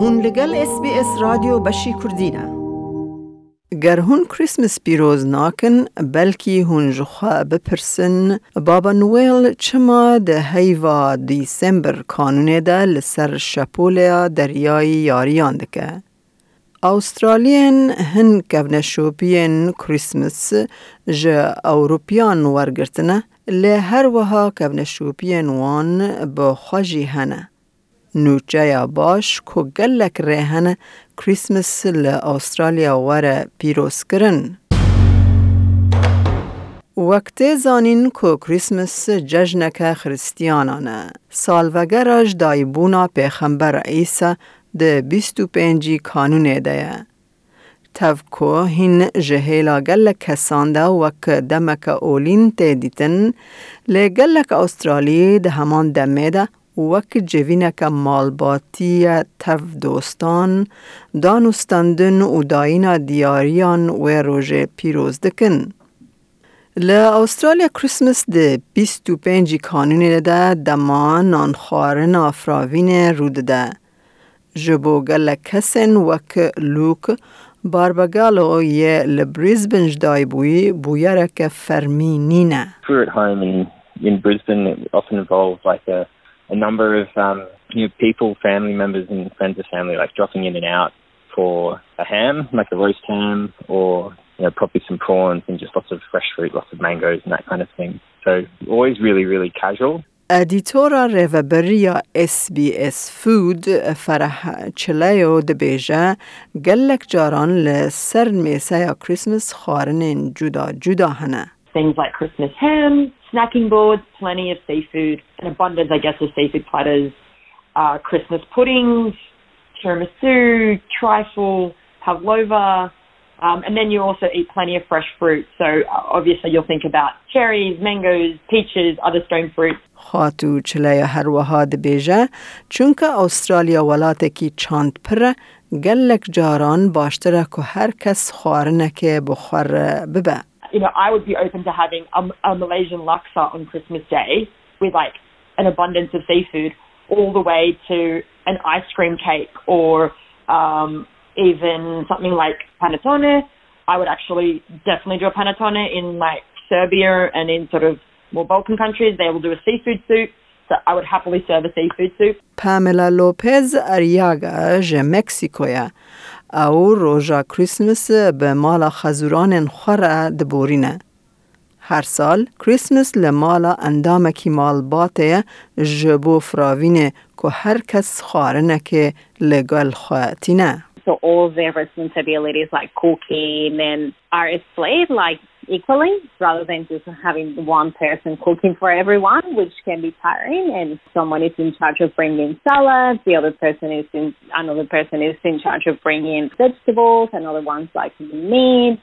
هون لگل اس بی اس رادیو بشی کردینه گر هون کریسمس پیروز ناکن بلکی هون جخوا بپرسن بابا نویل چما ده هیوا دیسمبر کانونه ده لسر شپولیا دریای یاریان دکه استرالین هن شوپین کریسمس جه اوروپیان ورگرتنه لی هر وها شوپین وان به خوشی هنه. نوچه باش که گلک ریهن کریسمس لی استرالیا وره پیروز کرن. وقتی زانین که کریسمس جشنک خریستیانانه. سالوگراج دایبونا پیخمبر عیسی ده بیستو پنجی کانونه ده تفکو هین جهیلا گل کسان ده وک دمک اولین ته دیتن. لی گلک استرالی ده همان دمه ده وک جوینک مالباتی تف دوستان دانستندن و داینا دیاریان و روژه پیروز دکن. ل استرالیا کریسمس ده 25 کانون ده دما نانخوارن افراوین رود ده. جبو گل کسن وک لوک باربگالو یه لبریزبن جدای بوی بویرک فرمی. We're at home in, in Brisbane. It often involves like a, a number of um, you know, people, family members and friends of family like dropping in and out for a ham, like a roast ham, or you know, probably some prawns and just lots of fresh fruit, lots of mangoes and that kind of thing. So always really, really casual. ادیتورا ریوبریا اس بی اس فود فرح چلیو دبیجه گلک جاران لسر میسه یا کریسمس خارن جدا جدا هنه. Things like Christmas ham, snacking boards, plenty of seafood, an abundance, I guess, of seafood platters, uh, Christmas puddings, tiramisu, trifle, pavlova, um, and then you also eat plenty of fresh fruit. So uh, obviously you'll think about cherries, mangoes, peaches, other stone fruit. خاتو چلی هر وها دبیجه چونکه استرالیا ولاتکی چاند پر گلک جاران باشتره که هر کس خوارنه که بخور ببه. you know, I would be open to having a, a Malaysian laksa on Christmas Day with like an abundance of seafood, all the way to an ice cream cake or um, even something like panettone. I would actually definitely do a panettone in like Serbia and in sort of more Balkan countries. They will do a seafood soup. So I would happily serve a seafood soup. Pamela Lopez Arriaga je Mexico. او روژا کریسمس به مالا خزوران خوره دبورینه. هر سال کریسمس لمالا اندامکی مال باته جبو فراوینه که هر کس خارنه که لگل خواتینه. So all their responsibilities like cooking and are split like equally rather than just having one person cooking for everyone, which can be tiring. And someone is in charge of bringing salads, the other person is in another person is in charge of bringing vegetables, another one's like meat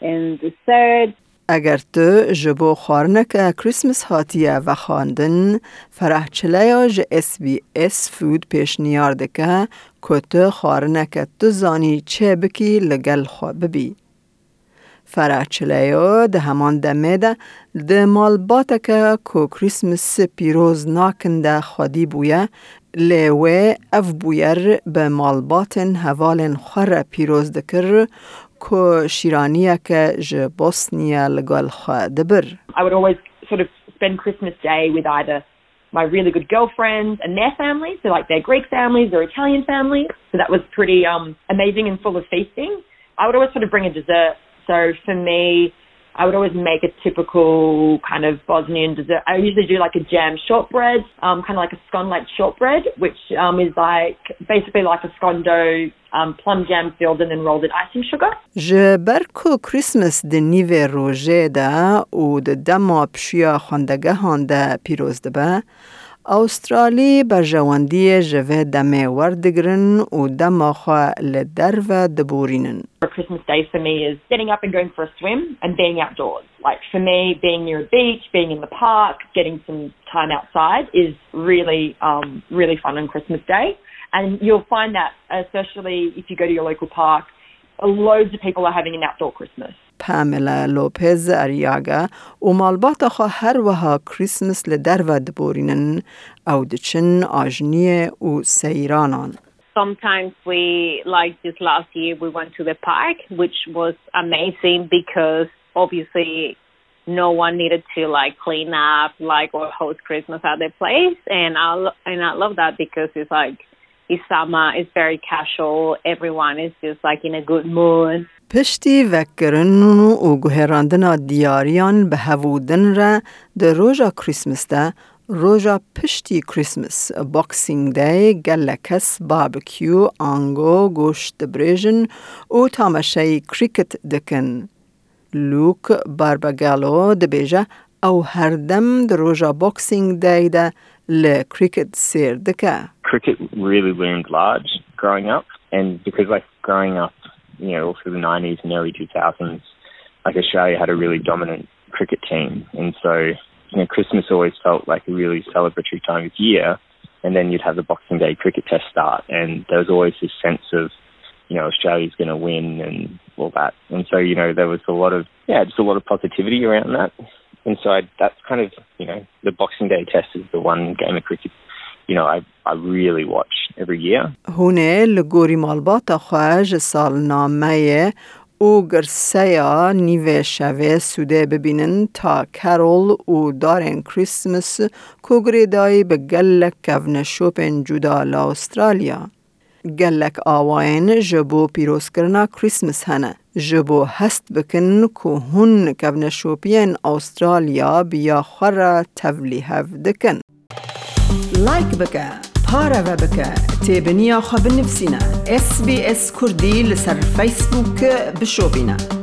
and dessert. اگر تو جبو خارنک کریسمس هاتیه و خواندن فرح چلیا ج اس بی اس فود پیش نیارده که که تو خارنک تو زانی چه بکی لگل خوا ببی. فرح چلیا ده همان دمه ده ده مال باته که که کریسمس پیروز ناکنده خودی بویه لیوه اف بویر به مال باتن هوالن خور پیروز دکر که شیرانیه که ج بوسنیا لگل خوا دبر. I would always sort of spend Christmas Day with either my really good girlfriends and their families, so like their Greek families or Italian families. So that was pretty um, amazing and full of feasting. I would always sort of bring a dessert. So for me, I would always make a typical kind of Bosnian dessert. I usually do like a jam shortbread, um, kind of like a scone-like shortbread, which um, is like basically like a scone dough, um, plum jam filled and then rolled in icing sugar. جبر کو کریسمس د نیو روژه ده او د دما پشیا خواندگه هانده پیروز ده به استرالی به جواندی جوه دمه وردگرن و دما خواه لدر و دبورینن. A Christmas day for me is getting up and going for a swim and being outdoors. Like for me, being near a beach, being in the park, getting some time outside is really, um, really fun on Christmas Day. And you'll find that, especially if you go to your local park, loads of people are having an outdoor Christmas. پاملا لوپز اریاگا و مالبات خوا هر وها کریسمس لدر و دبورینن او دچن آجنیه و سیرانان. sometimes we, like this last year, we went to the park, which was amazing because obviously no one needed to like clean up like or host Christmas at their place, and I lo- and I love that because it's like it's summer, it's very casual, everyone is just like in a good mood. پشتی وکرن و گوهراندنا دیاریان به هفودن را در روژا کریسمس ده روژا پشتی کریسمس باکسینگ دی گل کس باربکیو آنگو گوشت بریژن و تامشه کریکت دکن. لوک باربگالو دبیجه او هر دم در روژا باکسینگ دی ده لکریکت سیر دکه. cricket really loomed large growing up, and because like growing up, you know, all through the '90s and early 2000s, like Australia had a really dominant cricket team, and so you know, Christmas always felt like a really celebratory time of year, and then you'd have the Boxing Day cricket test start, and there was always this sense of you know, Australia's going to win and all that. And so, you know, there was a lot of, yeah, just a lot of positivity around that. And so I, that's kind of, you know, the Boxing Day test is the one game of cricket, you know, I, I really watch every year. هونه لگوری مالبات خواهج سال نامه او گرسیا نیوه شوه سوده ببینن تا کرول و دارن کریسمس کوگری دای به گلک کون شوپن جدا لا استرالیا. گلک آواین جبو پیروز کرنا کریسمس هنه. جبو هست بکن که هن کون شوپین استرالیا بیا خورا تولی هف دکن. لایک بکه پارە بە بکە تێبنییا خە بنفسینە SسBS کوردی لەسەر فیسبووک بشۆبینە.